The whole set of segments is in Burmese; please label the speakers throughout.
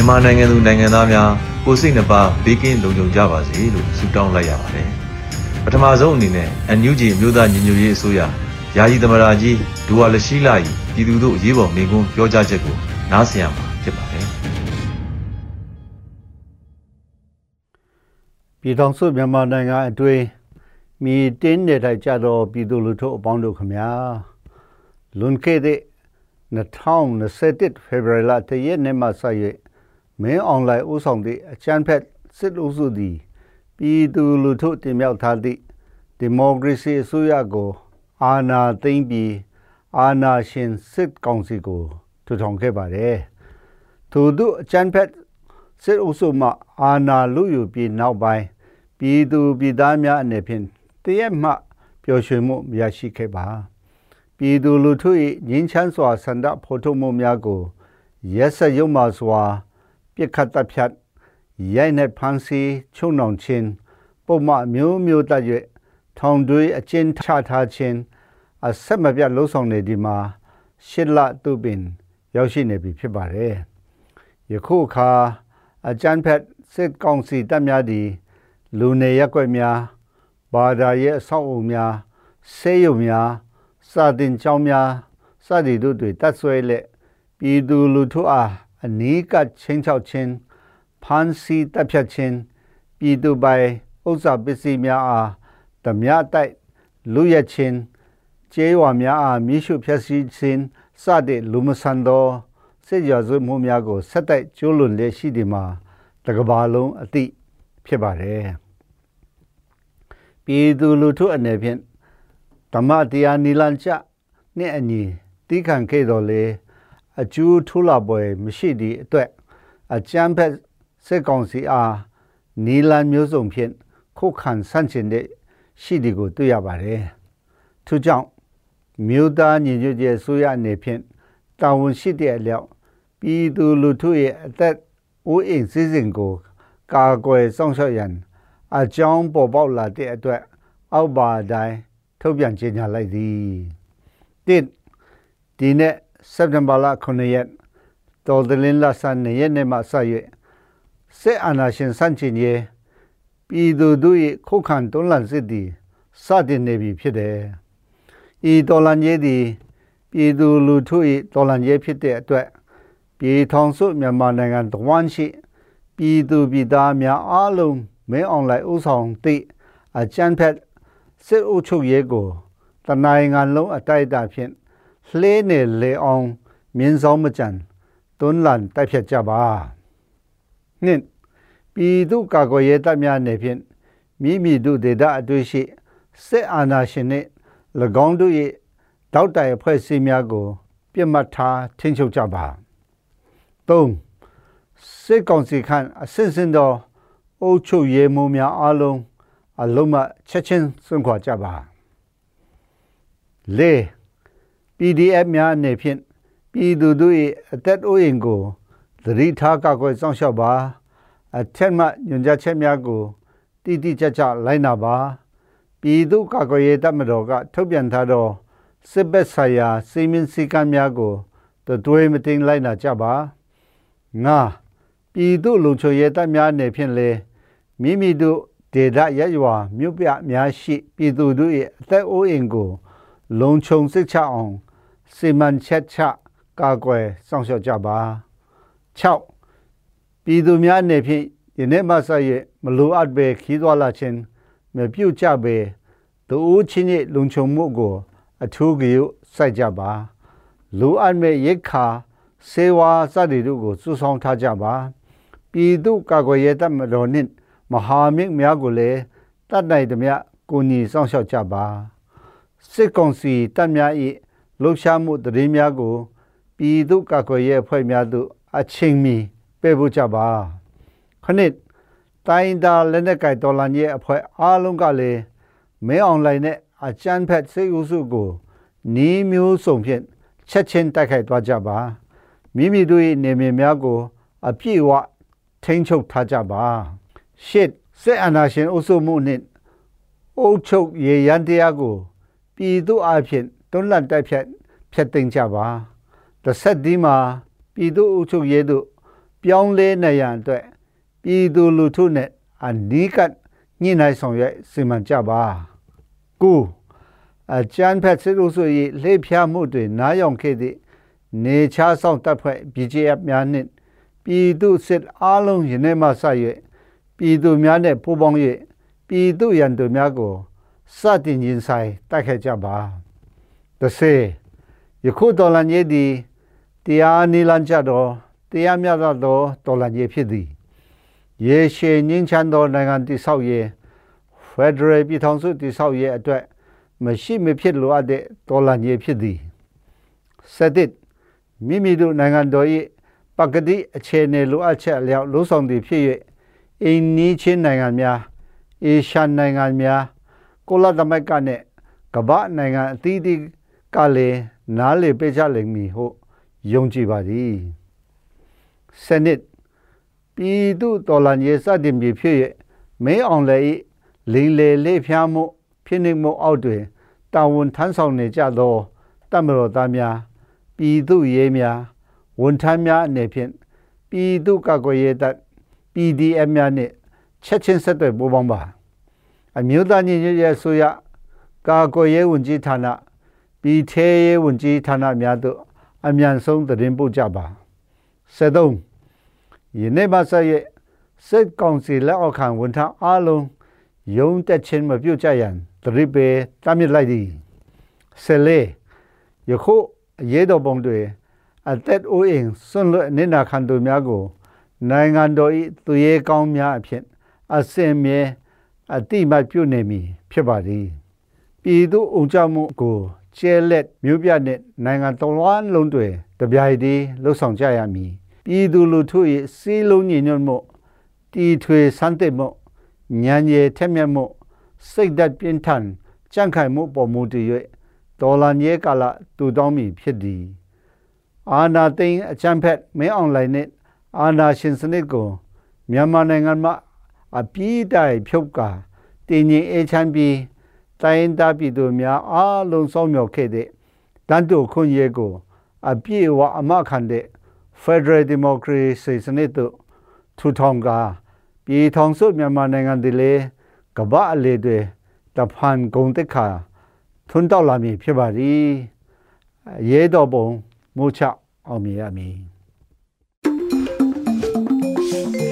Speaker 1: မြန်မာနိုင်ငံသူနိုင်ငံသားများကိုစိတ်နှပါဘေးကင်းလုံခြုံကြပါစေလို့ဆုတောင်းလိုက်ရပါတယ်။ပထမဆုံးအနေနဲ့ NUG မြို့သားညီညွတ်ရေးအစိုးရယာယီသမရာကြီးဒူဝါလရှိလာကြီးပြည်သူတို့အရေးပေါ်မိန့်ခွန်းပြောကြားချက်ကိုနားဆင်ရမှာဖြစ်ပါတယ်။
Speaker 2: ပြည်ထောင်စုမြန်မာနိုင်ငံအတွင်းမြေတင်းနေထိုင်ကြသောပြည်သူလူထုအပေါင်းတို့ခမညာလွန်ခဲ့တဲ့2021ဖေဖော်ဝါရီလတရက်နေ့မှစ၍ မင်းအွန်လိုင်းဥဆောင်သည့်အချမ်းဖက်စစ်အုပ်စုသည်ပြည်သူလူထုတင်မြှောက်ထားသည့်ဒီမိုကရေစီအစိုးရကို အာဏာသိမ်းပြီးအာဏာရှင်စစ်ကောင်စီကိုထူထောင်ခဲ့ပါတယ်ထို့သို့အချမ်းဖက်စစ်အုပ်စုမှအာဏာလုယူပြီးနောက်ပိုင်းပြည်သူပြည်သားများအနေဖြင့်တရက်မှပျော်ရွှင်မှုမရရှိခဲ့ပါပြည်သူလူထု၏ငြင်းချမ်းစွာဆန္ဒဖော်ထုတ်မှုများကိုရက်စက်ရုံမှစွာ ပြစ်ခတ်တပ်ဖြတ်ရိုက်နှက်ဖမ်းဆီးချုံနှောင်ခြင်းပုံမှန်မျိုးမျိုးတတ်၍ထောင်တွေးအကျဉ်းချထားခြင်းအဆက်မပြတ်လှုံ့ဆော်နေဒီမှာရှစ်လတုပင်ရောက်ရှိနေပြီဖြစ်ပါတယ်ယခုအခါအကြမ်းဖက်စစ်ကောင်စီတပ်များသည်လူနေရက်ွက်များဘာသာရေးအဆောက်အအုံများဆေးရုံများစာတင်ကျောင်းများစသည်တို့တွင်တတ်ဆွဲလက်ပြည်သူလူထုအား အနီးကပ်ချင်းချောက်ခြင်းဖမ်းဆီးတပ်ဖြတ်ခြင်းပြည်သူပိုင်ဥစ္စာပစ္စည်းများအားဓမြတိုက်လူရခြင်းကျေးရွာများအားမိရှုဖျက်ဆီးခြင်းစတဲ့လူမဆန်သောစစ်ရာဇဝမှုများကိုဆက်တိုက်ကျိုးလွန်လျက်ရှိဒီမှာတကဘာလုံးအသည့်ဖြစ်ပါတယ်ပြည်သူလူထုအနေဖြင့်ဓမ္မတရားနိလန်ချနှင့်အညီတီးခံခဲ့တော်လေ အကျိုးထူလာပွဲမရှိသည့်အတွက်အကြမ်းဖက်စစ်ကောင်စီအားနီလန်မျိုးစုံဖြင့်ခုခံဆန့်ကျင်တဲ့ရှိသည်ကိုတွေ့ရပါတယ်။ထို့ကြောင့်မြို့သားညီညွတ်ရေးဆိုရအနေဖြင့်တာဝန်ရှိတဲ့အလျောက်ပြည်သူလူထုရဲ့အသက်အိုးအိမ်စည်းစိမ်ကို ကာကွယ်စောင့်ရှောက်ရန်အကြောင်းပေါ်ပေါက်လာတဲ့အတွက်အောက်ပါတိုင်းထုတ်ပြန်ကြေညာလိုက်သည်တစ်ဒီနေ့ စက်တင်ဘာလ9ရက်တော်တလင်းလဆန်နေ့ရက်နေ့မှစ၍စစ်အာဏာရှင်ဆန့်ကျင်ရေးပြည်သူတို့၏ခုခံတွန်းလှန်စစ်သည်စတင်နေပြီဖြစ်တယ်။ဤတော်လှန်ရေးသည်ပြည်သူလူထု၏တော်လှန်ရေးဖြစ်တဲ့အတွက်ပြည်ထောင်စုမြန်မာနိုင်ငံတဝမ်းရှိပြည်သူပြည်သားများအားလုံးမင်းအောင်လိုက်ဥဆောင်သည့်အကြမ်းဖက်စစ်အုပ်ချုပ်ရေးကိုတနိုင်ငံလုံးအတိုက်အတာဖြင့် လှဲနေလေအောင်မြင်းဆောင်မကြံတွန်းလန်တိုက်ဖြတ်ကြပါနှင့်ပြည်သူကာကွယ်ရေးတပ်များနေဖြင့်မိမိတို့ဒေသအတွေ့ရှိစစ်အာဏာရှင်နှင့်၎င်းတို့၏တောက်တိုင်အဖွဲ့အစည်းများကို ပြစ်မှတ်ထားထိန်းချုပ်ကြပါ၃စစ်ကောင်စီခန့်အစစ်စင်သောအုပ်ချုပ်ရေးမှူးများအားလုံးအလုံးမချက်ချင်းစွန့်ခွာကြပါ၄ PDF များအနေဖြင့်ပြည်သူတို့၏အသက်အိုးအိမ်ကိုသတိထားကာကွယ်စောင့်ရှောက်ပါအထက်မှညွှန်ကြားချက်များကိုတိတိကျကျလိုက်နာပါပြည်သူကာကွယ်ရေးတပ်မတော်ကထုတ်ပြန်ထားသောစစ်ဘက်ဆိုင်ရာစီမင်းစည်းကမ်းများကိုတွေးမတင်လိုက်နာကြပါငါပြည်သူလုံခြုံရေးတပ်များအနေဖြင့်လည်းမိမိတို့ဒေသရရွာမြို့ပြများရှိ ပြည်သူတို့ရဲ့အသက်အိုးအိမ်ကို လုံခြုံစိတ်ချအောင် စီမံချက်ချကာကွယ်စောင့်ရှောက်ကြပါ6ပြည်သူများအနေဖြင့်ယနေ့မှဆက်ရမလိုအပ်ပဲခီးသွားလာခြင်းမပြုတ်ကြပဲသူဦးချင်းရဲ့လုံခြုံမှုကိုအထူးကြိုစိုက်ကြပါလိုအပ်မဲ့ရိတ်ခါစေဝါစသည်တို့ကိုစုဆောင်းထားကြပါပြည်သူကာကွယ်ရေးတပ်မတော်နှင့်မဟာမိတ်များကိုလည်းတတ်နိုင်သမျှကိုညီစောင့်ရှောက်ကြပါစစ်ကောင်စီတပ်များ၏ လှုပ်ရှားမှုတရေများကိုပြည်သူကာကွယ်ရေးအဖွဲ့များသို့အချိန်မီပေးဖို့ကြပါခဏစ်တိုင်းဒါလက်နက်ကိုင်တော်လှန်ရေးအဖွဲ့အားလုံးကလည်းမဲအွန်လိုင်းနဲ့အကြမ်းဖက်စိတ်ဥစုကိုနီးမျိုးစုံဖြင့်ချက်ချင်းတိုက်ခိုက်သွားကြပါမိမိတို့၏နေမြေများကို အပြည့်အဝထိန်းချုပ်ထားကြပါရှစ်စစ်အာဏာရှင်အုပ်စုမှုနှင့်အုပ်ချုပ်ရေရန်တရားကို ပြည်သူအဖြစ် တွန်းလှန်တိုက်ဖြတ်ဖျက်သိမ်းကြပါတစ်ဆက်ဒီမှာပြည်သူအုပ်ချုပ်ရေးတို့ပြောင်းလဲနေရန်အတွက်ပြည်သူလူထုနဲ့အနီးကပ်ညှိနှိုင်းဆောင်ရွက်စီမံကြပါကိုအကျန်းဖက်စစ်လို့ဆိုရင်လှည့်ဖျားမှုတွေနားယောင်ခဲ့သည့်နေချားဆောင်တပ်ဖွဲ့ BJF များနှင့်ပြည်သူစစ်အားလုံးယနေ့မှစ၍ပြည်သူများနဲ့ပူးပေါင်း၍ပြည်သူရန်သူများကိုစတင်ရင်ဆိုင်တိုက်ခိုက်ကြပါ တစ်စေယခုတော်လန်ရေးသည်တရားနိလန်ကြတော်တရားမြတ်သောတော်လန်ရေးဖြစ်သည်ရေရှည်ငင်းချမ်းသောနိုင်ငံတည်ဆောက်ရေးဖက်ဒရယ်ပြည်ထောင်စုတည်ဆောက်ရေးအတွက်မရှိမဖြစ်လိုအပ်တဲ့တော်လန်ရေးဖြစ်သည်စတဲ့မိမိတို့နိုင်ငံတော်၏ပကတိအခြေအနေလိုအပ်ချက်အလျောက်လှုံ့ဆော်သည်ဖြစ်၍အိန္ဒိချင်းနိုင်ငံများအေရှန်နိုင်ငံများကိုလသမက်ကနဲ့ကမ္ဘာနိုင်ငံအသီးသီး ကလည်းနားလေပေးကြလိမ့်မည်ဟုယုံကြည်ပါသည်စနစ်ပြည်သူတော်လှန်ရေးစတင်ပြီးဖြစ်၍မင်းအောင်လည်းလိန်လေလေးဖျားမှုဖြစ်နေမှုအောက်တွင်တာဝန်ထမ်းဆောင်နေကြသောတမတော်သားများပြည်သူရေးများဝန်ထမ်းများအနေဖြင့်ပြည်သူ့ကာကွယ်ရေးတပ် PDF များနှင့်ချက်ချင်းဆက်သွယ်ပူးပေါင်းပါ အမျိုးသားညီညွတ်ရေးအစိုးရကာကွယ်ရေးဝန်ကြီးဌာန ပြည်ထဲရေးဝန်ကြီးဌာနများသို့အမြန်ဆုံးသတင်းပို့ကြပါ73ယနေ့မှဆက်ရစစ်ကောင်စီလက်အောက်ခံဝန်ထမ်းအားလုံးယုံတက်ချင်းမပြုတ်ကြရန်သတိပေးတမ်းမြစ်လိုက်သည်ဆက်လေယခုအရေးတော်ပုံတွေအသက်အိုးအိမ်ဆွန့်လွတ်နေနာခံသူများကို နိုင်ငံတော်၏သူရဲကောင်းများအဖြစ်အစင်မြဲအတိမတ်ပြုနေမည်ဖြစ်ပါသည်ပြည်သူအုံကြမှုကို ကျဲလက်မြို့ပြနဲ့နိုင်ငံတော်လုံးတွေတပြိုင်တည်းလှုပ်ဆောင်ကြရမည်ပြည်သူလူထု၏စီးလုံးညီညွတ်မှုတီထွေစံတဲ့မှုဉာဏ်ရည်ထက်မြက်မှုစိတ်ဓာတ်ပြင်းထန်ကြန့်ခိုင်မှုပေါ်မူတည်၍ဒေါ်လာညဲကာလတူတောင်းမည်ဖြစ်သည်အာနာသိန်းအချမ်းဖက်မင်းအွန်လိုင်းနဲ့အာနာရှင်စနစ်ကိုမြန်မာနိုင်ငံမှာအပြည့်တိုင်ဖြုတ်ကာတင်ရင်အေချမ်းပြီး တိုင်းသားပြည်သူများအားလုံးစောင့်မျှော်ခဲ့တဲ့တန်တူခွင့်ရဲကို အပြည့်အဝအမခံတဲ့ Federal Democracy စနစ်တို့ထူထောင်ကာပြည်ထောင်စုမြန်မာနိုင်ငံတည်းလေကမ္ဘာအလေတွေတဖန်ဂုံတက်ခါထွန်းတောက်လာမည်ဖြစ်ပါသည်ရဲတော်ပုံမိုးချအောင်မြင်ရမည်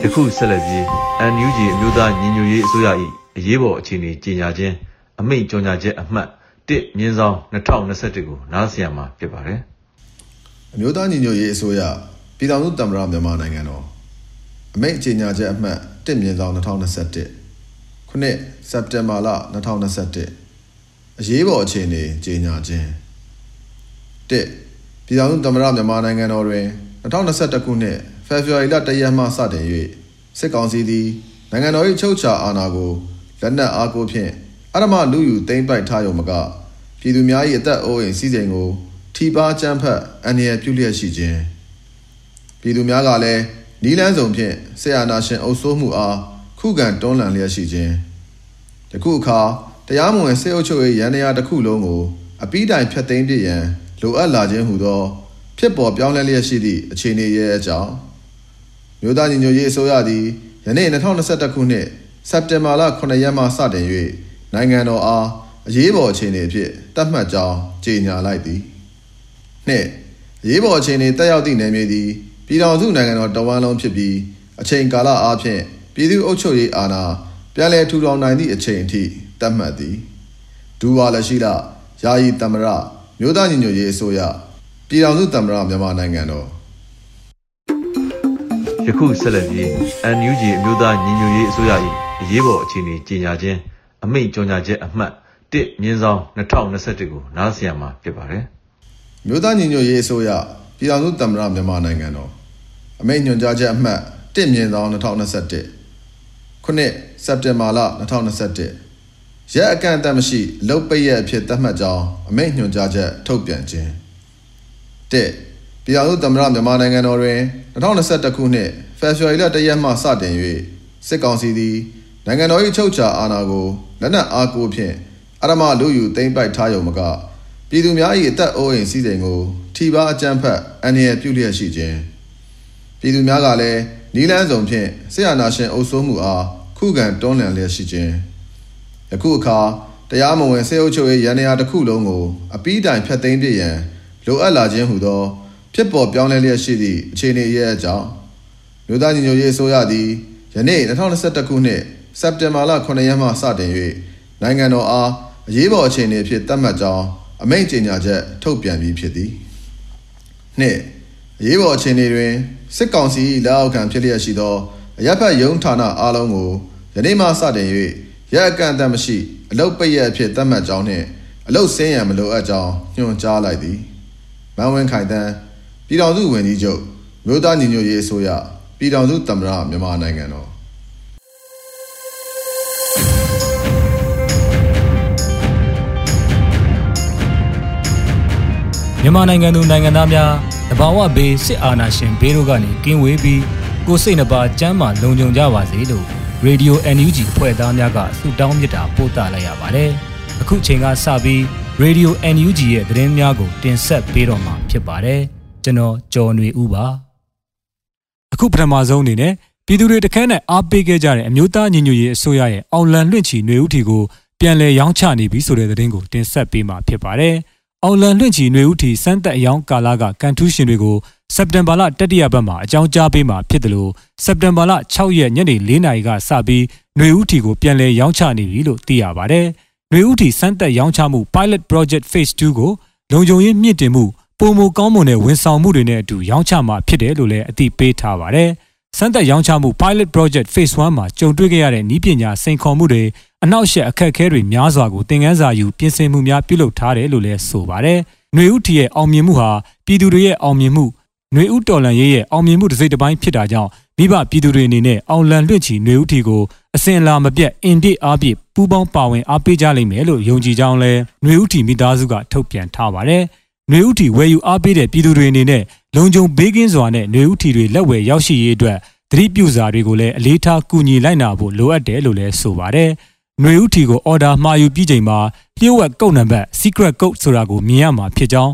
Speaker 1: ယခုဆက်လက်ပြီး NUG အမျိုးသားညီညွတ်ရေးအစိုးရ၏အရေးပေါ်အခြေအနေကြီးညာခြင်း အမိန့်ကြော်ညာချက်အမှတ်1မြင်းဆောင်2021ကိုနားဆင်ရမှာဖြစ်ပါတယ်
Speaker 3: အမျိုးသားညီညွတ်ရေးအစိုးရပြည်ထောင်စုတမရမြန်မာနိုင်ငံတော်အမိန့်ကြေညာချက်အမှတ်1မြင်းဆောင်2021ခုနှစ်စက်တင်ဘာလ2021အရေးပေါ်အခြေအနေကြေညာခြင်း1ပြည်ထောင်စုတမရမြန်မာနိုင်ငံတော်တွင်2021ခုနှစ်ဖေဖော်ဝါရီလ1ရက်မှစတင်၍စစ်ကောင်စီသည်နိုင်ငံတော်၏ချုပ်ချာအာဏာကိုလက်နက်အားကိုဖြင့် အရမလူယူသိမ်းပိုက်ထားရုံမကပြည်သူများ၏အသက်အိုးအိမ်စီးစိမ်ကိုထိပါကြမ်းဖက်အန္တရာယ်ပြုလျက်ရှိခြင်းပြည်သူများကလည်းနီးလန်းစုံဖြင့်ဆရာနာရှင်အုပ်စိုးမှုအားခုခံတွန်းလှန်လျက်ရှိခြင်းယခုအခါတရားမဝင်စေအုပ်ချုပ်ရေးရန်တရားတစ်ခုလုံးကိုအပိတိုင်ဖျက်သိမ်းပြရန်လိုအပ်လာခြင်းဟူသောဖြစ်ပေါ်ပြောင်းလဲလျက်ရှိသည့်အခြေအနေရဲ့အကြောင်းမြို့သားညီညွတ်ရေးအစိုးရသည်ယနေ့2021ခုနှစ်စက်တင်ဘာလ9ရက်မှစတင်၍ နိုင်ငံတော်အားအရေးပေါ်အခြေအနေအဖြစ်တတ်မှတ်ကြောင်းကြေညာလိုက်သည်နှစ်အရေးပေါ်အခြေအနေတက်ရောက်သည့်နယ်မြေသည်ပြည်ထောင်စုနိုင်ငံတော်တဝမ်းလုံးဖြစ်ပြီးအချိန်ကာလအားဖြင့်ပြည်သူ့အုပ်ချုပ်ရေးအာဏာပြန်လည်ထူထောင်နိုင်သည့်အချိန်အထိတတ်မှတ်သည်ဒူဝါလရှိလယာယီတမရမြို့သားညီညွတ်ရေးအစိုးရပြည်ထောင်စုတမရမြန်မာနိုင်ငံတော်
Speaker 1: ယခုဆက်လက်ပြီး NUG အမျိုးသားညီညွတ်ရေးအစိုးရ၏အရေးပေါ်အခြေအနေကြီးညာခြင်း အမိန့်ကြော်ညာချက်အမှတ်1မြင်းဆောင်2021ကိုနားဆင်ရမှာဖြစ်ပါတယ်
Speaker 3: မြို့သားညီညွတ်ရေးအစိုးရပြည်ထောင်စုတမရမြန်မာနိုင်ငံတော်အမိန့်ညွှန်ကြားချက်အမှတ်1မြင်းဆောင်2021ခုနှစ်စက်တင်ဘာလ2021ရက်အကန့်အသတ်မရှိလုတ်ပိတ်ရက်အဖြစ်သတ်မှတ်ကြောင်းအမိန့်ညွှန်ကြားချက်ထုတ်ပြန်ခြင်း1ပြည်ထောင်စုသမ္မတမြန်မာနိုင်ငံတော်တွင်2021ခုနှစ်ဖေဖော်ဝါရီလ1ရက်မှစတင်၍စစ်ကောင်စီသည်နိုင်ငံတော်၏ချုပ်ချာအာဏာကို လက်နက်အားကိုဖြင့်အရမလူယူသိမ်းပိုက်ထားရုံမကပြည်သူများ၏အသက်အိုးအိမ်စည်းစိမ်ကိုထိပါအကြမ်းဖက်အန္တရာယ်ပြုလျက်ရှိခြင်းပြည်သူများကလည်းနီးလန်းစုံဖြင့်ဆရာနာရှင်အုပ်စိုးမှုအားခုခံတွန်းလှန်လျက်ရှိခြင်းယခုအခါတရားမဝင်ဆေးအုပ်ချုပ်ရေးရန်ရာတစ်ခုလုံးကိုအပီးတိုင်ဖျက်သိမ်းပြရန်လိုအပ်လာခြင်းဟူသော ဖြစ်ပေါ်ပြောင်းလဲလျက်ရှိသည့်အခြေအနေရဲ့အကြောင်းမြို့သားညီညွတ်ရေးအစိုးရသည်ယနေ့2021ခုနှစ် စက်တင်ဘာလ9ရက်မှစတင်၍နိုင်ငံတော်အားအရေးပေါ်အခြေအနေအဖြစ်သတ်မှတ်ကြောင်းအမိန့်ကြေညာချက်ထုတ်ပြန်ပြီးဖြစ်သည်နှစ်အရေးပေါ်အခြေအနေတွင်စစ်ကောင်စီလက်အောက်ခံဖြစ်လျက်ရှိသောအရက်ဖက်ရုံးဌာနအားလုံးကိုယနေ့မှစတင်၍ရက်အကန့်အသတ်မရှိအလုတ်ပိတ်ရအဖြစ်သတ်မှတ်ကြောင်းနှင့်အလုတ်ဆင်းရန်မလိုအပ်ကြောင်းညွှန်ကြားလိုက်သည်မန်ဝင်းခိုင်တန်းပြည်ထောင်စုဝန်ကြီးချုပ်မြို့သားညီညွတ်ရေးအစိုးရပြည်ထောင်စုသမ္မတမြန်မာနိုင်ငံတော်
Speaker 4: မြန်မာနိုင်ငံသူနိုင်ငံသားများတဘာဝဘေးစစ်အာဏာရှင်ဘေးတို့ကနေကင်းဝေးပြီးကိုစိတ်နှပါကျမ်းမာလုံခြုံကြပါစေလို့ Radio NUG ဖွဲ့သားများကဆုတောင်းမေတ္တာပို့သလိုက်ရပါတယ်။အခုချိန်ကစပြီး Radio NUG ရဲ့သတင်းများကို တင်ဆက်ပေးတော့မှာဖြစ်ပါတယ်။ကျွန်တော်ကျော်နေဦးပါ။အခုပထမဆုံးအနေနဲ့ပြည်သူတွေတခန်းနဲ့အားပေးခဲ့ကြတဲ့အမျိုးသားညီညွတ်ရေးအစိုးရရဲ့အောင်လံလွင့်ချီຫນွေဦးထီကိုပြန်လည်ရောင်းချနေပြီဆိုတဲ့သတင်းကိုတင်ဆက်ပေးမှာဖြစ်ပါတယ်။ အောင်လံလွင့်ချီຫນွေဦးထီစမ်းသက်အယောင်ကာလာကကန်ထူးရှင်တွေကိုစက်တင်ဘာလတတိယပတ်မှာအကြောင်းကြားပေးမှာဖြစ်တယ်လို့စက်တင်ဘာလ6ရက်ညနေ4နာရီကစပြီးຫນွေဦးထီကိုပြန်လည်ရောင်းချနေပြီလို့သိရပါတယ်။ຫນွေဦးထီစမ်းသက်ရောင်းချမှု Pilot Project Phase 2ကိုလုံခြုံရေးမြင့်တင်မှုပုံမကောင်းမွန်တဲ့ဝန်ဆောင်မှုတွေနဲ့အတူရောင်းချမှာဖြစ်တယ်လို့လည်းအသိပေးထားပါတယ်။စမ်းသပ်ရောင်းချမှု Pilot Project Phase 1မှာကြုံတွေ့ခဲ့ရတဲ့ဤပညာစိန်ခေါ်မှုတွေ အနောက်ရှက်အခက်အခဲတွေများစွာကိုသင်ခန်းစာယူပြင်ဆင်မှုများပြုလုပ်ထားတယ်လို့လည်းဆိုပါတယ်။နှွေဦးထီရဲ့အောင်မြင်မှုဟာပြည်သူတွေရဲ့အောင်မြင်မှု၊နှွေဦးတော်လန်ရေးရဲ့အောင်မြင်မှုတစ်စိတ်တစ်ပိုင်းဖြစ်တာကြောင့်မိဘပြည်သူတွေအနေနဲ့အောင်လံလွင့်ချီနှွေဦးထီကိုအစဉ်အလာမပြတ်အင်တစ်အားဖြင့်ပူးပေါင်းပါဝင်အားပေးကြလိမ့်မယ်လို့ယုံကြည်ကြောင်းလည်းနှွေဦးထီမိသားစုကထုတ်ပြန်ထားပါတယ်။နွေဥတီဝယ်ယူအားပေးတဲ့ပြည်သူတွေအနေနဲ့လုံခြုံဘေးကင်းစွာနဲ့နွေဥတီတွေလက်ဝယ်ရောက်ရှိရေးအတွက်သတိပြုစာတွေကိုလည်းအလေးထားကူညီလိုက်နာဖို့လိုအပ်တယ်လို့လည်းဆိုပါတယ်။ ຫນွေဥတီကိုအော်ဒါမှာယူပြီးချိန်မှာလျှို့ဝှက်ကုတ်နံပါတ် secret code ဆိုတာကိုမြင်ရမှာဖြစ်ကြောင်း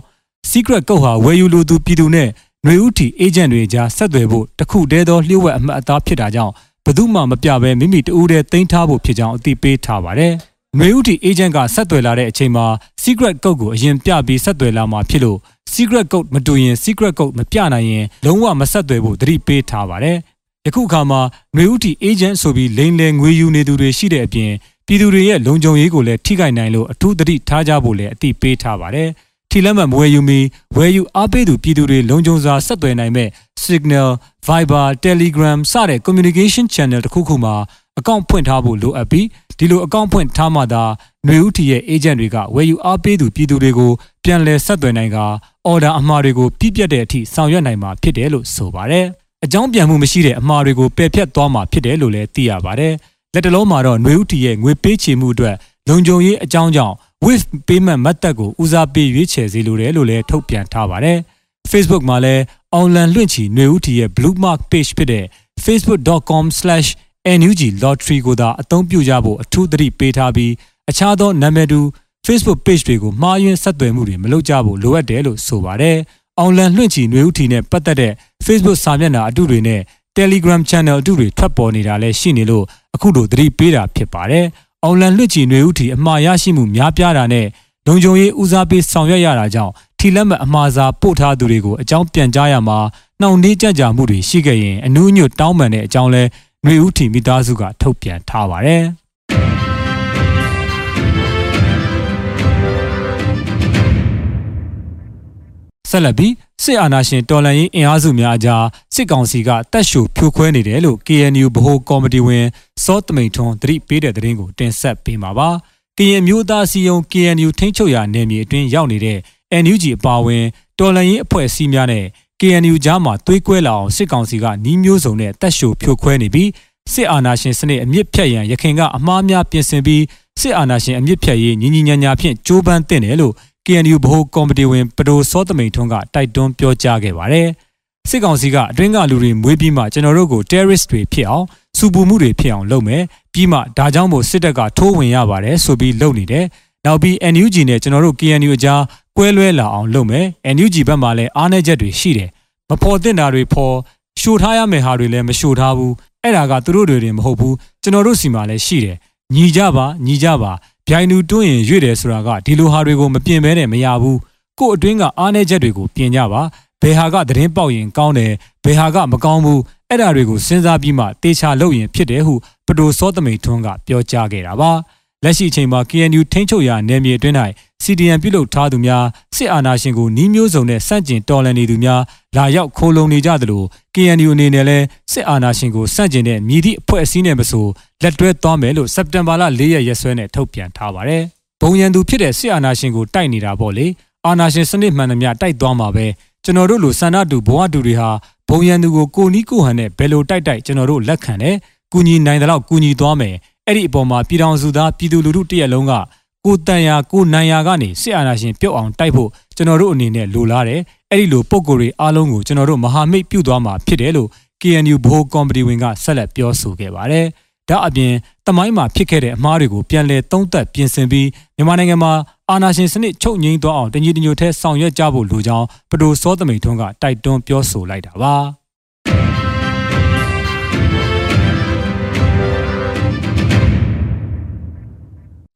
Speaker 4: secret code ဟာဝယ်ယူလိုသူပြည်သူနဲ့ຫນွေဥတီ agent တွေကြားဆက်သွယ်ဖို့တခုတည်းသောလျှို့ဝှက်အမှတ်အသားဖြစ်တာကြောင့်ဘယ်သူမှမပြဘဲမိမိတဦးတည်းတင်ထားဖို့ဖြစ်ကြောင်းအသိပေးထားပါတယ်။ຫນွေဥတီ agent ကဆက်သွယ်လာတဲ့အချိန်မှာ secret code ကိုအရင်ပြပြီးဆက်သွယ်လာမှာဖြစ်လို့ secret code မတူရင် secret code မပြနိုင်ရင်လုံးဝမဆက်သွယ်ဖို့သတိပေးထားပါတယ်။ယခုအခါမှာຫນွေဥတီအေဂျင့်ဆိုပြီးလိန်လယ်ငွေယူနေသူတွေရှိတဲ့အပြင် ပြည်သူတွေရဲ့လုံခြုံရေးကိုလည်းထိခိုက်နိုင်လို့အထူးသတိထားကြဖို့လည်းအသိပေးထားပါတယ်။ထီလက်မှတ်မဝယ်ယူမီဝယ်ယူအားပေးသူပြည်သူတွေလုံခြုံစွာဆက်သွယ်နိုင်မဲ့ Signal, Viber, Telegram စတဲ့ communication channel တစ်ခုခုမှာအကောင့်ဖွင့်ထားဖို့လိုအပ်ပြီးဒီလိုအကောင့်ဖွင့်ထားမှသာຫນွေဥတီရဲ့ agent တွေကဝယ်ယူအားပေးသူပြည်သူတွေကိုပြန်လည်ဆက်သွယ်နိုင်ကအော်ဒါအမှားတွေကိုပြည့်ပြတ်တဲ့အထိဆောင်ရွက်နိုင်မှာဖြစ်တယ်လို့ဆိုပါတယ်။အကြောင်းပြန်မှုမရှိတဲ့အမှားတွေကိုပယ်ဖျက်သွားမှာဖြစ်တယ်လို့လည်းသိရပါတယ်။ လက်တလုံးမှာတော့ຫນွေဥတီရဲ့ငွေပေးချေမှုအတွက်လုံခြုံရေးအကြောင်းကြောင့် with payment method ကိုဦးစားပေးရွေးချယ်စေလိုတယ်လို့လည်းထုတ်ပြန်ထားပါတယ်။ Facebook မှာလည်း online လွှင့်ချီຫນွေဥတီရဲ့ blue mark page ဖြစ်တဲ့ facebook.com/nugLottery ကိုသာအသုံးပြုကြဖို့အထူးသတိပေးထားပြီးအခြားသောနာမည်တူ Facebook page တွေကိုမှားယွင်းဆက်သွယ်မှုတွေမလုပ်ကြဖို့လိုအပ်တယ်လို့ဆိုပါတယ်။အောင်လန်လွှင့်ချီຫນွေဥတီနဲ့ပတ်သက်တဲ့ Facebook စာမျက်နှာအတုတွေနဲ့ Telegram Channel အတူတွေထွက်ပေါ်နေတာလည်းရှိနေလို့အခုလိုသတိပေးတာဖြစ်ပါတယ်။အွန်လိုင်းလွှင့်ချီနှွေဦးထီအမှားရရှိမှုများပြားတာနဲ့လုံခြုံရေးဦးစားပေးဆောင်ရွက်ရတာကြောင့်ထီလက်မှတ်အမှားစာပို့ထားသူတွေကိုအကြောင်းပြန်ကြားရမှာနှောင့်နှေးကြကြမှုတွေရှိခဲ့ရင်အနုညွတ်တောင်းပန်တဲ့အကြောင်းလဲနှွေဦးထီမိသားစုကထုတ်ပြန်ထားပါတယ်။ ဆက်လက်ပြီးစစ်အာဏာရှင်တော်လှန်ရေးအင်အားစုများအကြားစစ်ကောင်စီကတက်ရှုဖြိုခွဲနေတယ်လို့ KNU ဗဟိုကော်မတီဝင်စောတမိန်ထွန်းသတိပေးတဲ့သတင်းကိုတင်ဆက်ပေးမှာပါ။ကရင်မျိုးသားစီယုံ KNU ထိန်းချုပ်ရာနယ်မြေအတွင်းရောက်နေတဲ့ NUG အပါအဝင်တော်လှန်ရေးအဖွဲ့အစည်းများနဲ့ KNU ကြားမှာသွေးကွဲလာအောင်စစ်ကောင်စီကနှီးမျိုးစုံနဲ့တက်ရှုဖြိုခွဲနေပြီးစစ်အာဏာရှင်စနစ်အမြင့်ဖြတ်ရန်ရခိုင်ကအမှားများပြင်ဆင်ပြီးစစ်အာဏာရှင်အမြင့်ဖြတ်ရေးညီညီညာညာဖြင့်ကြိုးပမ်းတင်တယ်လို့ KNU ဗဟိုကော်မတီဝင်ပဒိုစောသမိန်ထွန်းကတိုက်တွန်းပြောကြားခဲ့ပါတယ်။စစ်ကောင်စီကအတွင်းကလူတွေမွေးပြီးမှကျွန်တော်တို့ကို terrorist တွေဖြစ်အောင်စူပူမှုတွေဖြစ်အောင်လုပ်မယ်ပြီးမှဒါကြောင့်မို့စစ်တပ်ကထိုးဝင်ရပါတယ်ဆိုပြီးလုပ်နေတယ်။နောက်ပြီး NUG နဲ့ကျွန်တော်တို့ KNU အကြားကွဲလွဲလာအောင်လုပ်မယ်။ NUG ဘက်မှာလည်းအားနည်းချက်တွေရှိတယ်။မဖော်သင့်တာတွေဖော်ရှို့ထားရမယ့်ဟာတွေလည်းမရှို့ထားဘူး။အဲ့ဒါကသူတို့တွေတင်မဟုတ်ဘူး။ကျွန်တော်တို့စီမှာလည်းရှိတယ်။ညီကြပါညီကြပါ ဗျိုင်နူတွင်းရင်ရွေ့တယ်ဆိုတာကဒီလိုဟာတွေကိုမပြင်ဘဲနဲ့မရဘူးကို့အတွင်းကအားနည်းချက်တွေကိုပြင်ကြပါဘယ်ဟာကသတင်းပေါက်ရင်ကောင်းတယ်ဘယ်ဟာကမကောင်းဘူးအဲ့ဒါတွေကိုစဉ်းစားပြီးမှတေချာလုပ်ရင်ဖြစ်တယ်ဟုပတိုစောသမိန်ထွန်းကပြောကြားခဲ့တာပါလက်ရှိအချိန်မှာ KNU ထိန်းချုပ်ရာနယ်မြေအတွင်း၌ CDN ပြုလုပ်ထားသူများစစ်အာဏာရှင်ကိုနှီးမျိုးစုံနဲ့စန့်ကျင်တော်လှန်နေသူများလာရောက်ခိုးလုံနေကြသလို KNU အနေနဲ့လည်းစစ်အာဏာရှင်ကိုစန့်ကျင်တဲ့မြည်သည့်အဖွဲ့အစည်းနဲ့မဆိုလက်တွဲသွားမယ်လို့စက်တင်ဘာလ၄ရက်ရက်စွဲနဲ့ထုတ်ပြန်ထားပါတယ်။ဘုံရန်သူဖြစ်တဲ့စစ်အာဏာရှင်ကိုတိုက်နေတာပေါ့လေ။အာဏာရှင်စနစ်မှန်သမျှတိုက်သွားမှာပဲကျွန်တော်တို့လိုစန္ဒတူဘဝတူတွေဟာဘုံရန်သူကိုကိုနီးကိုဟန်နဲ့ဘယ်လိုတိုက်တိုက်ကျွန်တော်တို့လက်ခံတယ်။ကူညီနိုင်တဲ့လောက်ကူညီသွားမယ်။အဲ့ဒီအပေါ်မှာပြည်တော်စုသားပြည်သူလူထုတရက်လုံးက ကိုတန်ရာကိုနိုင်ရာကနေစစ်အာဏာရှင်ပြုတ်အောင်တိုက်ဖို့ကျွန်တော်တို့အနေနဲ့လိုလားတယ်အဲ့ဒီလိုပုံကိုယ်တွေအားလုံးကိုကျွန်တော်တို့မဟာမိတ်ပြုတ်သွားမှာဖြစ်တယ်လို့ KNU ဘိုးကော်မတီဝင်ကဆက်လက်ပြောဆိုခဲ့ပါတယ်ဒါအပြင်တမိုင်းမှာဖြစ်ခဲ့တဲ့အမှားတွေကိုပြန်လည်သုံးသပ်ပြင်ဆင်ပြီးမြန်မာနိုင်ငံမှာအာဏာရှင်စနစ်ချုပ်ငြိမ်းသွားအောင်တညီတညွတ်ထဲဆောင်ရွက်ကြဖို့လိုကြောင်းပဒိုစောသမိန်ထွန်းကတိုက်တွန်းပြောဆိုလိုက်တာပါ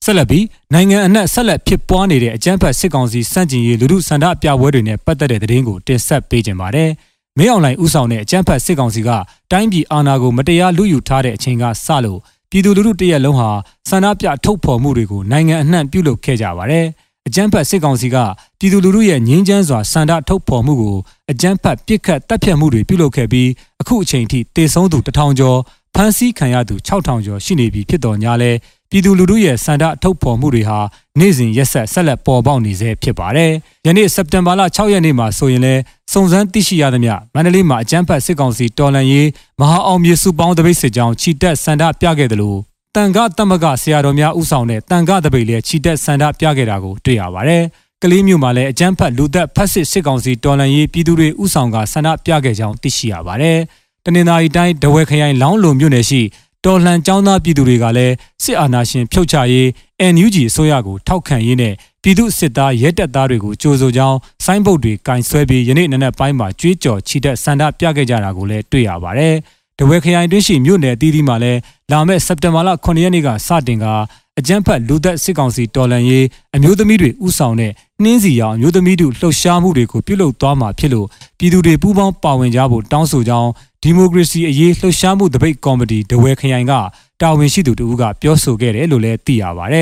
Speaker 4: ဆက်လက်ပြီးနိုင်ငံအနှံ့ဆက်လက်ဖြစ်ပွားနေတဲ့အကြမ်းဖက်စစ်ကောင်စီစန့်ကျင်ရေးလူထုဆန္ဒပြပွဲတွေနဲ့ပတ်သက်တဲ့သတင်းကိုတင်ဆက်ပေးကြပါမယ်။မင်းအောင်လှိုင်ဦးဆောင်တဲ့အကြမ်းဖက်စစ်ကောင်စီကတိုင်းပြည်အာဏာကိုမတရားလူယူထားတဲ့အချိန်ကစလို့ပြည်သူလူထုတရက်လုံးဟာဆန္ဒပြထုတ်ဖော်မှုတွေကိုနိုင်ငံအနှံ့ပြုလုပ်ခဲ့ကြပါတယ်။အကြမ်းဖက်စစ်ကောင်စီကပြည်သူလူထုရဲ့ငြင်းချမ်းစွာဆန္ဒထုတ်ဖော်မှုကိုအကြမ်းဖက်ပစ်ခတ်တပ်ဖြတ်မှုတွေပြုလုပ်ခဲ့ပြီးအခုအချိန်ထိတေဆုံးသူ1000ကျော်ဖမ်းဆီးခံရသူ6000ကျော်ရှိနေပြီဖြစ်တော်ညာလဲ ပြည်သူလူထုရဲ့စန္ဒထုတ်ဖော်မှုတွေဟာနေ့စဉ်ရက်ဆက်ဆက်လက်ပေါ်ပေါက်နေဆဲဖြစ်ပါတယ်။ယနေ့စက်တင်ဘာလ6ရက်နေ့မှာဆိုရင်လည်းစုံစမ်းသိရှိရသမျှမန္တလေးမှာအကြမ်းဖက်စစ်ကောင်စီတော်လှန်ရေးမဟာအောင်မြေစုပေါင်းတပိတ်စစ်ကြောင်းခြိတက်စန္ဒပြခဲ့တယ်လို့တန်ခတမကဆရာတော်များဥဆောင်တဲ့တန်ခတပိတ်လည်းခြိတက်စန္ဒပြခဲ့တာကိုတွေ့ရပါတယ်။ကလေးမျိုးမှာလည်းအကြမ်းဖက်လူသက်ဖက်စစ်စစ်ကောင်စီတော်လှန်ရေးပြည်သူတွေဥဆောင်ကဆန္ဒပြခဲ့ကြောင်းသိရှိရပါတယ်။တနင်္သာရီတိုင်းဒဝဲခရိုင်လောင်းလုံမြို့နယ်ရှိ တော်လှန်ចောင်းသားပြည်သူတွေကလည်းစစ်အာဏာရှင်ဖြုတ်ချရေး NUG အစိုးရကိုထောက်ခံရေးနဲ့ပြည်သူစစ်သားရဲတပ်သားတွေကိုကြိုးဆိုကြောင်းဆိုင်းဘုတ်တွေကင်ဆွဲပြီးယနေ့နနက်ပိုင်းမှာကြွေးကြော်ချီတက်ဆန္ဒပြခဲ့ကြတာကိုလည်းတွေ့ရပါတယ်။တဝဲခရိုင်တွင်းရှိမြို့နယ်အသီးသီးမှာလည်းလာမယ့်စက်တင်ဘာလ9ရက်နေ့ကစတင်က အကြမ်းဖက်လူသက်စစ်ကောင်စီတော်လှန်ရေးအမျိုးသမီးတွေဥဆောင်တဲ့နှင်းစီရောင်အမျိုးသမီးတို့လှုပ်ရှားမှုတွေကိုပြုလုပ်သွားမှာဖြစ်လို့ပြည်သူတွေပူးပေါင်းပါဝင်ကြဖို့တောင်းဆိုကြောင်းဒီမိုကရေစီအရေးလှုပ်ရှားမှုတပိတ်ကော်မတီဒဝဲခရိုင်ကတာဝန်ရှိသူတို့ကပြောဆိုခဲ့တယ်လို့လည်းသိရပါဗျ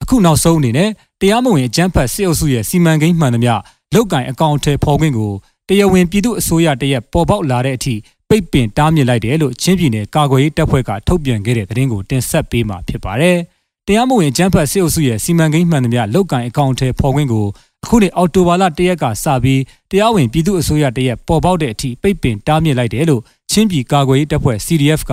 Speaker 4: ။အခုနောက်ဆုံးအနေနဲ့တရားမဝင်အကြမ်းဖက်စစ်အုပ်စုရဲ့စီမံကိန်းမှန်သမျှလောက်ကင်အကောင့်ထဲပေါ်ခွင့်ကို တရားဝင်ပြည်သူအစိုးရတရက်ပေါ်ပေါက်လာတဲ့အထိပိတ်ပင်တားမြစ်လိုက်တယ်လို့ချင်းပြည်နယ်ကာကွယ်ရေးတပ်ဖွဲ့ကထုတ်ပြန်ခဲ့တဲ့သတင်းကိုတင်ဆက်ပေးမှာဖြစ်ပါတယ်။တရားမဝင်ကျန်းဖတ်စစ်အုပ်စုရဲ့စီမံကိန်းမှန်သမျှလောက်ကင်အကောင့်ထဲပေါ်ခွင့်ကိုအခုနှစ်အောက်တိုဘာလ၁ရက်ကစပြီးတရားဝင်ပြည်သူအစိုးရတရက်ပေါ်ပေါက်တဲ့အထိပိတ်ပင်တားမြစ်လိုက်တယ်လို့ချင်းပြည်ကာကွယ်ရေးတပ်ဖွဲ့ CDF က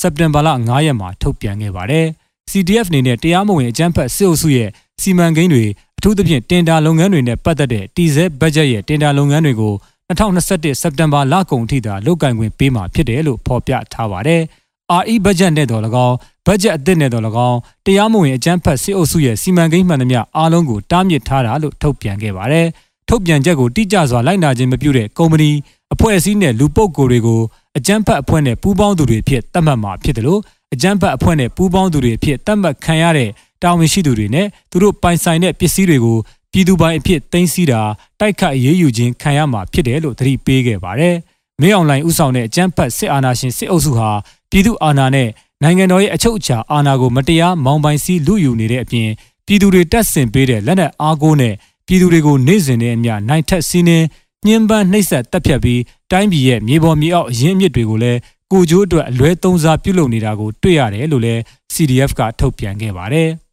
Speaker 4: စက်တင်ဘာလ9ရက်မှာထုတ်ပြန်ခဲ့ပါတယ်။ CDF အနေနဲ့တရားမဝင်အကြမ်းဖက်စစ်အုပ်စုရဲ့စီမံကိန်းတွေအထူးသဖြင့်တင်ဒါလုပ်ငန်းတွေနဲ့ပတ်သက်တဲ့တီဇဲဘတ်ဂျက်ရဲ့တင်ဒါလုပ်ငန်းတွေကို 2021စက်တင်ဘာလကုန်ထိသာလုတ်ကင်ခွင့်ပေးမှာဖြစ်တယ်လို့ဖော်ပြထားပါတယ်။ RE budget နဲ့တော့၎င်းဘတ်ဂျက်အသစ်နဲ့တော့၎င်းတရားမဝင်အကြမ်းဖက်စစ်အုပ်စုရဲ့စီမံကိန်းမှန်သမျှအားလုံးကိုတားမြစ်ထားတာလို့ထုတ်ပြန်ခဲ့ပါတယ်။ထုတ်ပြန်ချက်ကိုတိကျစွာလိုက်နာခြင်းမပြုတဲ့ကုမ္ပဏီအဖွဲ့အစည်းနဲ့လူပုဂ္ဂိုလ်တွေကိုအကြမ်းဖက်အဖွဲ့နဲ့ပူးပေါင်းသူတွေဖြစ်သတ်မှတ်မှာဖြစ်တယ်လို့အကြမ်းဖက်အဖွဲ့နဲ့ပူးပေါင်းသူတွေဖြစ်သတ်မှတ်ခံရတဲ့တာဝန်ရှိသူတွေနဲ့သူတို့ပိုင်ဆိုင်တဲ့ပစ္စည်းတွေကို ပြည်သူပိုင်အဖြစ်သိမ်းဆည်းတာတိုက်ခတ်အရေးယူခြင်းခံရမှာဖြစ်တယ်လို့သတိပေးခဲ့ပါတယ်။မင်းအောင်လှိုင်ဦးဆောင်တဲ့အကြမ်းဖက်စစ်အာဏာရှင်စစ်အုပ်စုဟာပြည်သူအာဏာနဲ့နိုင်ငံတော်ရဲ့အချုပ်အခြာအာဏာကိုမတရားမောင်းပိုင်စည်းလူယူနေတဲ့အပြင်ပြည်သူတွေတက်ဆင်ပေးတဲ့လက်နက်အားကိုးနဲ့ပြည်သူတွေကိုနေ့စဉ်နဲ့အမျှနိုင်ထက်စီးနှင်းညှဉ်းပန်းနှိပ်စက်တပ်ဖြတ်ပြီးတိုင်းပြည်ရဲ့မြေပေါ်မြေအောက်အရင်းအမြစ်တွေကိုလည်းကိုကျိုးအတွက်အလွဲသုံးစားပြုလုပ်နေတာကိုတွေ့ရတယ်လို့လည်း CDF ကထုတ်ပြန်ခဲ့ပါတယ်။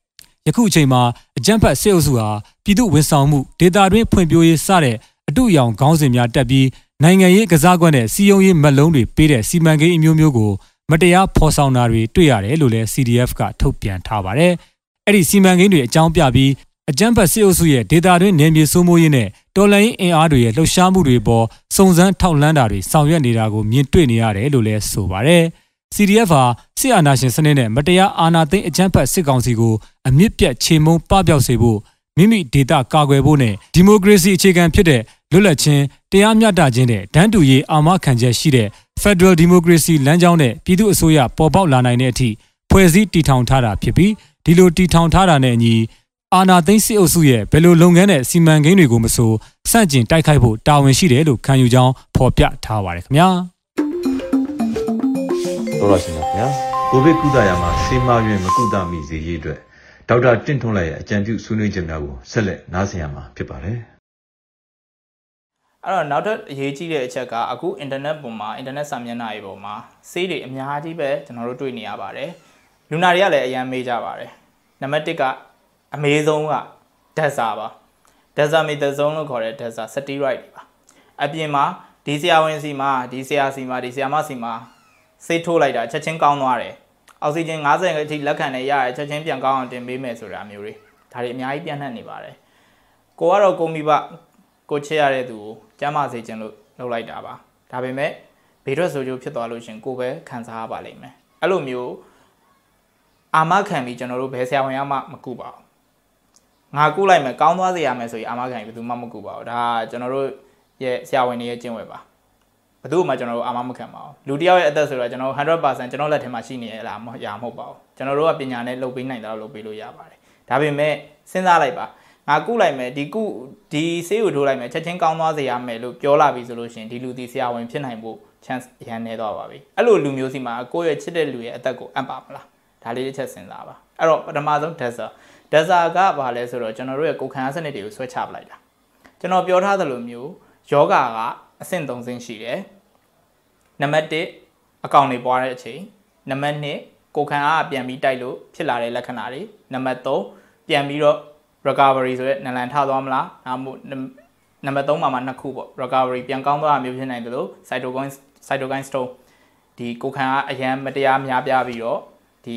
Speaker 4: ယခုအချိန်မှာအကြမ်းဖက်စစ်အုပ်စုဟာပြည်သူဝန်ဆောင်မှုဒေတာတွင်းဖွံ့ဖြိုးရေးစတဲ့အတူရောင်ခေါင်းစဉ်များတက်ပြီးနိုင်ငံရေးကစားကွက်နဲ့စီယုံရေးမက်လုံးတွေပေးတဲ့စီမံကိန်းအမျိုးမျိုးကိုမတရားဖော်ဆောင်တာတွေတွေ့ရတယ်လို့လည်း CDF ကထုတ်ပြန်ထားပါတယ်။အဲ့ဒီစီမံကိန်းတွေအကြောင်းပြပြီးအကြမ်းဖက်စစ်အုပ်စုရဲ့ဒေတာတွင်းနယ်မြေစိုးမိုးရေးနဲ့တော်လှန်ရေးအင်အားတွေရဲ့လှုပ်ရှားမှုတွေပေါ်စုံစမ်းထောက်လှမ်းတာတွေဆောင်ရွက်နေတာကိုမြင်တွေ့နေရတယ်လို့လည်းဆိုပါတယ်။ CDF ဟာစစ်အာဏာရှင်စနစ်နဲ့မတရားအာဏာသိမ်းအကြမ်းဖက်စစ်ကောင်စီကိုအမြင့်ပြတ်ချေမှုန်းပပျောက်စေဖို့မိမိဒေတာကာကွယ်ဖို့နဲ့ဒီမိုကရေစီအခြေခံဖြစ်တဲ့လွတ်လပ်ခြင်းတရားမျှတခြင်းနဲ့ဒန်းတူရေးအာမခံချက်ရှိတဲ့ Federal Democracy လမ်းကြောင်းနဲ့ပြည်သူ့အစိုးရပေါ်ပေါက်လာနိုင်တဲ့အထိဖွဲ့စည်းတည်ထောင်ထားတာဖြစ်ပြီးဒီလိုတည်ထောင်ထားတာနဲ့အညီအာနာသိန်းစစ်အုပ်စုရဲ့ဘယ်လိုလုပ်ငန်းနဲ့စီမံကိန်းတွေကိုမဆိုစန့်ကျင်တိုက်ခိုက်ဖို့တာဝန်ရှိတယ်လို့ခံယူကြောင်းဖော်ပြထားပါတယ်ခင်ဗျာ
Speaker 1: တော်တော်ရှင်ပါဗျာကိုဗစ်ကုသရာမှာဆေးမရွင်မကုသမိစေရေးအတွက်ဒေါက်တာတင့်ထွန်းလိုက်ရဲ့အကြံပြုဆွေးနွေးချက်များကိုဆက်လက်နားဆင်ရမှာဖြစ်ပါတယ်
Speaker 5: အဲ့တော့နောက်ထပ်အရေးကြီးတဲ့အချက်ကအခုအင်တာနက်ပေါ်မှာအင်တာနက်စာမျက်နှာတွေပေါ်မှာဆေးတွေအများကြီးပဲကျွန်တော်တို့တွေ့နေရပါတယ်လူနာတွေကလည်းအများမေးကြပါတယ်နံပါတ်1ကအမေဆုံးကဒက်ဆာပါဒက်ဆာမီသဇုံလို့ခေါ်တဲ့ဒက်ဆာစတီရိုက်တွေပါအပြင်မှာဒီဆရာဝန်စီမှာဒီဆရာစီမှာဒီဆရာမစီမှာ ဆေးထိုးလိုက်တာချက်ချင်းကောင်းသွားတယ်အောက်ဆီဂျင်90အထိလက်ခံနေရရချက်ချင်းပြန်ကောင်းအောင်တင်ပေးမယ်ဆိုတာမျိုးတွေဒါတွေအများကြီးပြန့်နှံ့နေပါတယ်ကိုကတော့ကိုမိဘကိုချစ်ရတဲ့သူကိုကျမ်းမာစေခြင်းလို့လုပ်လိုက်တာပါဒါပေမဲ့ဘေးထွက်ဆိုးကျိုးဖြစ်သွားလို့ရှင်ကိုပဲခံစားရပါလိမ့်မယ်အဲ့လိုမျိုးအာမခံပြီးကျွန်တော်တို့ဘယ်ဆရာဝန်ရမှမကူပါဘူးငါကူလိုက်မယ်ကောင်းသွားစေရမယ်ဆိုရင်အာမခံပြီးဘယ်သူမှမကူပါဘူးဒါကျွန်တော်တို့ရဲ့ဆရာဝန်တွေရဲ့ကျင့်ဝတ်ပါ ဘယ်သူမှကျွန်တော်တို့အာမမခံပါဘူးလူတယောက်ရဲ့အသက်ဆိုတော့ကျွန်တော်100%ကျွန်တော်လက်ထဲမှာရှိနေရလားမရမဟုတ်ပါဘူးကျွန်တော်တို့ကပညာနဲ့လုပ်ပေးနိုင်တာလုပ်ပေးလို့ရပါတယ်ဒါပေမဲ့စဉ်းစားလိုက်ပါငါကုလိုက်မယ်ဒီကုဒီဆေးကိုထိုးလိုက်မယ်ချက်ချင်းကောင်းသွားစေရမယ်လို့ပြောလာပြီဆိုလို့ရှိရင်ဒီလူဒီဆရာဝန်ဖြစ်နိုင်ဖို့ chance ရန်နေတော့ပါပြီအဲ့လိုလူမျိုးစီမှာကိုယ့်ရဲ့ချစ်တဲ့လူရဲ့အသက်ကိုအပ်ပါမလားဒါလေးတစ်ချက်စဉ်းစားပါအဲ့တော့ပထမဆုံး desert desert ကဘာလဲဆိုတော့ကျွန်တော်တို့ရဲ့ကိုယ်ခံအားစနစ်တွေကိုဆွဲချပလိုက်တာကျွန်တော်ပြောထားသလိုမျိုးယောဂကအဆင့်၃ဆင့်ရှိတယ် နံပါတ်1အကောင်တွေပွားတဲ့အချိန်နံပါတ်2ကိုခံအားပြန်ပြီးတိုက်လို့ဖြစ်လာတဲ့လက္ခဏာတွေနံပါတ်3ပြန်ပြီးတော့ recovery ဆိုတဲ့နလန်ထသွားမလားဒါမှမဟုတ်နံပါတ်3မှာမှနှစ်ခုပေါ့ recovery ပြန်ကောင်းသွားတာမျိုးဖြစ်နိုင်တယ်လို့ cytokine cytokine storm ဒီကိုခံအားအရန်မတရားများပြားပြီးတော့ဒီ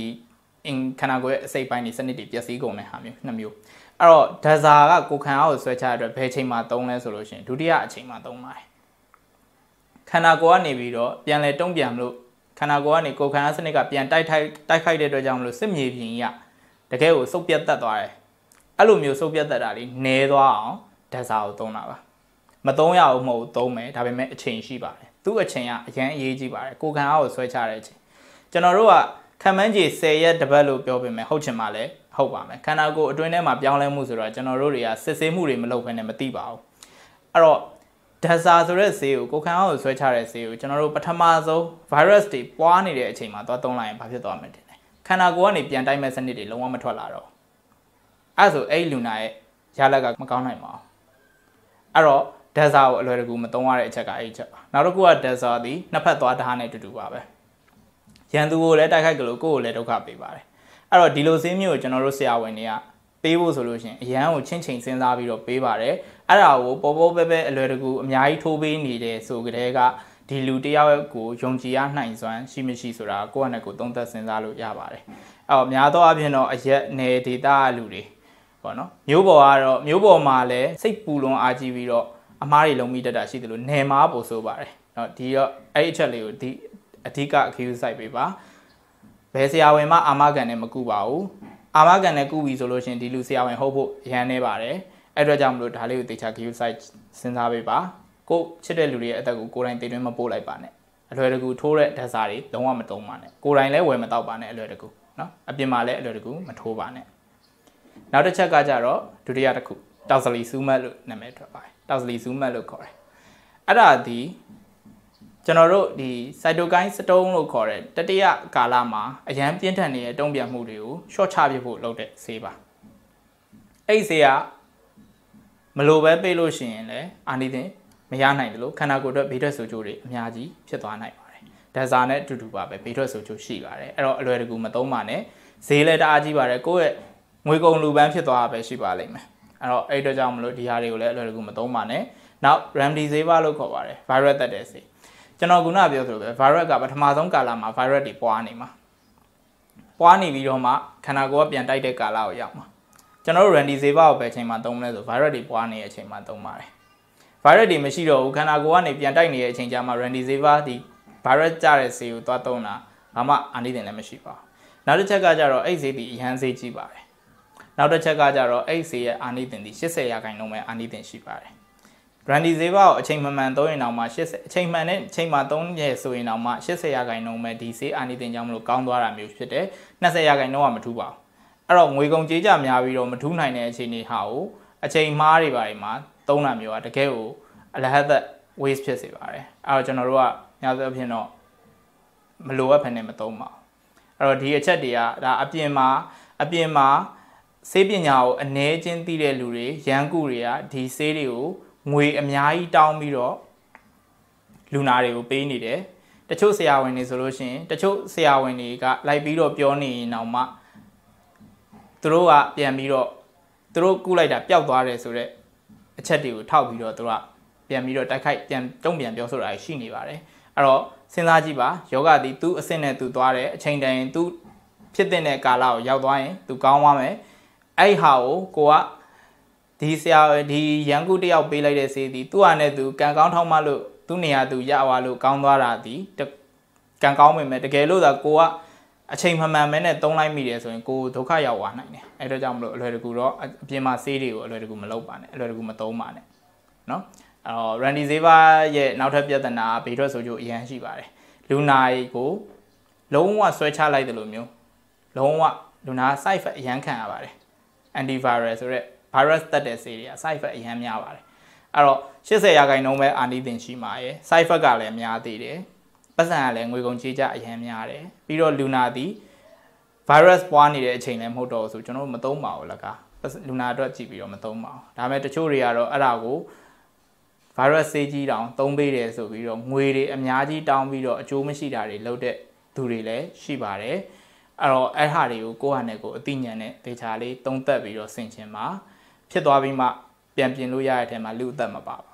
Speaker 5: အင်ခန္ဓာကိုယ်ရဲ့အစိတ်ပိုင်းတွေစနစ်တွေပျက်စီးကုန်တဲ့ဟာမျိုးနှစ်မျိုးအဲ့တော့ဒဇာကကိုခံအားကိုဆွဲချတဲ့အတွက်ဘယ်ချိန်မှာသုံးလဲဆိုလို့ရှိရင်ဒုတိယအချိန်မှာသုံးပါတယ် ခန္ဓာကိုယ်ကနေပြီးတော့ပြန်လဲတုံ့ပြန်လို့ခန္ဓာကိုယ်ကနေကိုခံအားစနစ်ကပြန်တိုက်ထိုက်တိုက်ခိုက်တဲ့အတွက်ကြောင့်မလို့စစ်မြေပြင်ကြီးကတကယ်ကိုစုပ်ပြတ်တက်သွားတယ်အဲ့လိုမျိုးစုပ်ပြတ်တက်တာလေးနည်းသွားအောင်ဒဇာကိုသုံးတာပါမသုံးရဘူးမဟုတ်သုံးမယ်ဒါပေမဲ့အချိန်ရှိပါတယ်သူ့အချိန်ကအရန်အရေးကြီးပါတယ်ကိုခံအားကိုဆွဲချတဲ့အချိန်ကျွန်တော်တို့ကခံမှန်းကြီး10ရက်တပတ်လို့ပြောပေမဲ့ဟုတ်ချင်မှလည်းဟုတ်ပါမယ်ခန္ဓာကိုယ်အတွင်းထဲမှာပြောင်းလဲမှုဆိုတော့ကျွန်တော်တို့တွေကစစ်ဆေးမှုတွေမလုပ်ဘဲနဲ့မသိပါဘူးအဲ့တော့ ဒဇာဆိုတဲ့ဆေးကိုကိုခံအောင်ဆွဲချတဲ့ဆေးကိုကျွန်တော်တို့ပထမဆုံး virus တွေပွားနေတဲ့အချိန်မှာသွားသုံးလိုက်ရင်ဘာဖြစ်သွားမလဲခန္ဓာကိုယ်ကနေပြန်တိုက်မဲ့စနစ်တွေလုံးဝမထွက်လာတော့အဲ့ဆိုအဲ့လူနာရဲ့ရလက်ကမကောင်းနိုင်ပါဘူးအဲ့တော့ဒဇာကိုအလွယ်တကူမသုံးရတဲ့အချက်ကအဲ့ချက်ပါနောက်တစ်ခုကဒဇာသည်နှစ်ဖက်သွားဓာတ်နဲ့တူတူပါပဲရန်သူကိုလည်းတိုက်ခိုက်ကြလို့ကိုယ့်ကိုလည်းဒုက္ခပေးပါတယ်အဲ့တော့ဒီလိုစင်းမျိုးကိုကျွန်တော်တို့ဆရာဝန်တွေက ပေးဖို့ဆိုလို့ရှင်အရန်ကိုချင်းချင်းစဉ်းစားပြီးတော့ပေးပါတယ်အဲ့ဒါကိုပေါ်ပေါ်ပဲပဲအလွယ်တကူအများကြီးထိုးပေးနေတယ်ဆိုကြတဲ့ကဒီလူတယောက်ကိုယုံကြည်ရနိုင်စွမ်းရှိမရှိဆိုတာကိုယ့်အနေကိုသုံးသပ်စဉ်းစားလို့ရပါတယ်။အော်များသောအားဖြင့်တော့အရက်နယ်ဒေတာလူတွေပေါ့နော်မျိုးပေါ်ကတော့မျိုးပေါ်မှာလည်းစိတ်ပူလွန်အားကြီးပြီးတော့အမားတွေလုံးမိတတ်တာရှိသလိုနယ်မားပို့ဆိုပါတယ်။နော်ဒီတော့အဲ့အချက်လေးကိုဒီအဓိကအခူးစိုက်ပေးပါ။ဘယ်ဆရာဝန်မှအာမခံနဲ့မကူပါဘူး အာမခံနဲ့ကုပြီဆိုလို့ရှင်ဒီလူဆရာဝန်ဟုတ်ဖို့ရန်နေပါတယ်အဲ့အတွက်ကြောင့်မလို့ဒါလေးကိုတေချာ give site စဉ်းစားပေးပါကိုချစ်တဲ့လူတွေရဲ့အသက်ကိုကိုယ်တိုင်တည်တွင်းမပို့လိုက်ပါနဲ့အလွယ်တကူထိုးတဲ့ဓာတ်စာတွေလုံးဝမတုံးပါနဲ့ကိုယ်တိုင်လည်းဝယ်မတော့ပါနဲ့အလွယ်တကူနော်အပြင်မှာလည်းအလွယ်တကူမထိုးပါနဲ့နောက်တစ်ချက်ကကြတော့ဒုတိယတစ်ခုတောက်စလီစူးမတ်လို့နာမည်ထွက်ပါတယ်တောက်စလီစူးမတ်လို့ခေါ်တယ်အဲ့ဒါဒီ ကျွန်တော်တို့ဒီ cytokine storm လို့ခေါ်တဲ့တတိယကာလမှာအရန်ပြင်းထန်နေတဲ့တုံ့ပြန်မှုတွေကို short ချပြဖို့လုပ်တဲ့ဆေးပါအဲ့ဒီဆေးကမလိုပဲပေးလို့ရှိရင်လည်းအာနိသင်မရနိုင်တယ်လို့ခန္ဓာကိုယ်အတွက်ဘေးထွက်ဆိုးကျိုးတွေအများကြီးဖြစ်သွားနိုင်ပါတယ်။ဒါဇာနဲ့အတူတူပါပဲဘေးထွက်ဆိုးကျိုးရှိပါတယ်။အဲ့တော့အလွယ်တကူမသုံးပါနဲ့ဈေးလည်းတအားကြီးပါတယ်ကိုယ့်ရဲ့ငွေကုန်လူပန်းဖြစ်သွားတာပဲရှိပါလိမ့်မယ်။အဲ့တော့အဲ့အတွက်ကြောင့်မလို့ဒီဟာတွေကိုလည်းအလွယ်တကူမသုံးပါနဲ့။နောက် remdesivir လို့ခေါ်ပါတယ် virus တက်တဲ့ဆေး။ ကျွန်တော်ခုနပြောသလိုပဲ virus ကပထမဆုံးကာလမှာ virus တွေပွားနေမှာ။ပွားနေပြီးတော့မှခန္ဓာကိုယ်ကပြန်တိုက်တဲ့ကာလကိုရောက်မှာ။ကျွန်တော်တို့ remdesivir ကိုပဲအချိန်မှသုံးမလဲဆို virus တွေပွားနေတဲ့အချိန်မှသုံးပါတယ်။ virus တွေမရှိတော့ဘူးခန္ဓာကိုယ်ကနေပြန်တိုက်နေတဲ့အချိန်ကျမှ remdesivir ဒီ virus ကြတဲ့ဆေးကိုသွားသုံးတာဘာမှအာနိသင်လည်းမရှိပါဘူး။နောက်တစ်ချက်ကကြတော့အဲ့ဆေးဒီအရန်ဆေးကြီးပါတယ်။နောက်တစ်ချက်ကကြတော့အဲ့ဆေးရဲ့အာနိသင်ဒီ80ရာခိုင်နှုန်းပဲအာနိသင်ရှိပါတယ်။ remdesivir ကိုအချိန်မှန်မှန်သုံးရင်တော့မှ80အချိန်မှန်နဲ့အချိန်မှသုံးရဆိုရင်တော့မှ80ရာခိုင်နှုန်းပဲဒီဆေးအာနိသင်ကြောင့်မလို့ကောင်းသွားတာမျိုးဖြစ်တယ်။20ရာခိုင်နှုန်းကမထူးပါဘူး။အဲ့တော့ငွေကုန်ကြေးကြများပြီးတော့မထူးနိုင်တဲ့အခြေအနေဟာကိုအချိန်မှားတွေပါတွေမှာသုံးတာမျိုးကတကယ်ကိုအလဟတ်သက် waste ဖြစ်စေပါတယ်အဲ့တော့ကျွန်တော်တို့ကများသောအားဖြင့်တော့မလိုအပ်ဖ ೇನೆ မသုံးပါဘူးအဲ့တော့ဒီအချက်တွေကဒါအပြင်မှာအပြင်မှာဆေးပညာကိုအ ਨੇ ချင်းသိတဲ့လူတွေရန်ကူတွေကဒီဆေးတွေကို ငွေအများကြီးတောင်းပြီးတော့လူနာတွေကိုပေးနေတယ်တချို့ဆရာဝန်တွေဆိုလို့ရှိရင်တချို့ဆရာဝန်တွေကလိုက်ပြီးတော့ပြောနေရင်တော့မှသူတို့ကပြန်ပြီးတော့သူတို့ကုလိုက်တာပျောက်သွားတယ်ဆိုတော့အချက်တွေကိုထောက်ပြီးတော့သူတို့ကပြန်ပြီးတော့တိုက်ခိုက်ပြန်တုံ့ပြန်ပြောဆိုတာရှိနေပါတယ်အဲ့တော့စဉ်းစားကြည့်ပါယောဂသည်သူ့အဆင့်နဲ့သူသွားတယ်အချိန်တန်ရင်သူဖြစ်တဲ့ကာလကိုရောက်သွားရင်သူကောင်းသွားမယ်အဲ့ဟာကိုကိုက ဒီဆရာဒီရန်ကုတယောက်ပေးလိုက်တဲ့ဆေးသည်သူ့ဟာနဲ့သူကံကောင်းထောက်မှလို့သူ့နေရာသူရသွားလို့ကောင်းသွားတာသည်ကံကောင်းမိမယ်တကယ်လို့သာကိုကအချိန်မှန်မှန်ပဲနဲ့တုံးလိုက်မိတယ်ဆိုရင်ကိုဒုက္ခရောက်သွားနိုင်တယ်အဲ့ဒါကြောင့်မလို့အလွယ်တကူတော့အပြင်မှာဆေးတွေကိုအလွယ်တကူမလုပ်ပါနဲ့အလွယ်တကူမသုံးပါနဲ့เนาะအော် Randy Saver ရဲ့နောက်ထပ်ပြဿနာဘေးထွက်ဆိုကြအရန်ရှိပါတယ်လူနာကိုလုံးဝဆွဲချလိုက်တယ်လို့မျိုးလုံးဝလူနာ side effect အရန်ခံရပါတယ် antivirus ဆိုရက် virus တက်တဲ့ဆေးတွေက side effect အရန်များပါတယ်အဲ့တော့80ရာခိုင်နှုန်းပဲအာနိသင်ရှိမှာရယ် side effect ကလည်းများသေးတယ်ပတ်စံကလည်းငွေကုန်ကြေးကြအရန်များတယ်ပြီးတော့လူနာသည် virus ပွားနေတဲ့အချိန်လည်းမဟုတ်တော့ဘူးဆိုကျွန်တော်တို့မသုံးပါဘူးလကားလူနာအတွက်ကြည့်ပြီးတော့မသုံးပါဘူးဒါပေမဲ့တချို့တွေကတော့အဲ့ဒါကို virus ဆေးကြီးတောင်သုံးပေးတယ်ဆိုပြီးတော့ငွေတွေအများကြီးတောင်းပြီးတော့အကျိုးမရှိတာတွေလုပ်တဲ့သူတွေလည်းရှိပါတယ်အဲ့တော့အဲ့ဟာတွေကိုကိုယ့်ဟာနဲ့ကိုယ်အသိဉာဏ်နဲ့ဒေတာလေးသုံးသပ်ပြီးတော့ဆင်ခြင်ပါ ဖြစ်သွားပြီးမှပြန်ပြင်လို့ရတဲ့အထက်မှာလူအသက်မပါပါ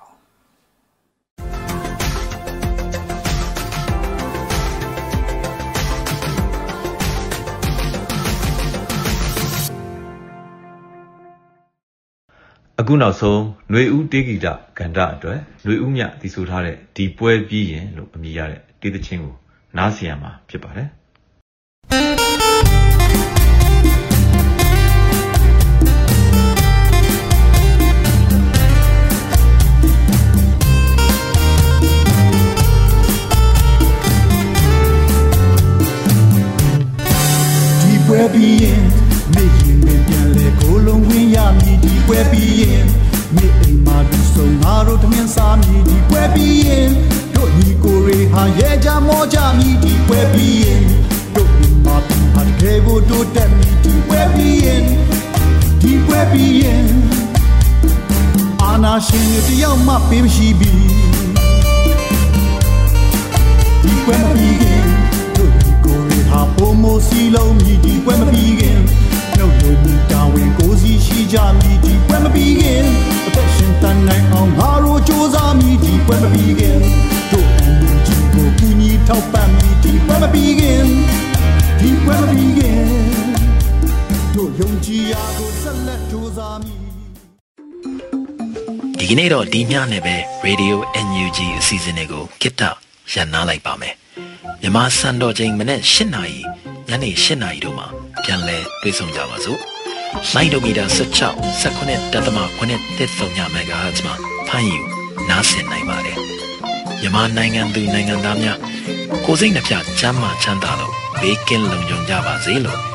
Speaker 1: အခုနောက်ဆုံးຫນွေဦးတေးဂီတကန္တအတွက်ຫນွေဦးမြတည်ဆိုထားတဲ့ဒီပွဲပြီးရင်လို့အမည်ရတဲ့တေးသချင်းကိုနားဆင်ရမှာဖြစ်ပါတယ်
Speaker 6: တို့ယုံကြည်ရာကိုဆက်လက်စ조사မည်
Speaker 7: ဒီကနေ့တော့ဒီညနဲ့ပဲ Radio NUG အစီအစဉ်လေးကိုကိတ္တရန်နာလိုက်ပါမယ်မြမစံတော်ချိန်မနေ့၈နာရီညနေ၈နာရီတို့မှာပြန်လည်တွေ့ဆုံကြပါစို့လိုင်းဒိုမီတာ16 19တက်သမ9တက်ဆုံည MHz မှာဖမ်းယူနားဆင်နိုင်ပါတယ်မြန်မာနိုင်ငံသူနိုင်ငံသားများကိုစိတ်နှပြချမ်းမာချမ်းသာလို့ဘေးကင်းလုံခြုံကြပါစေလို့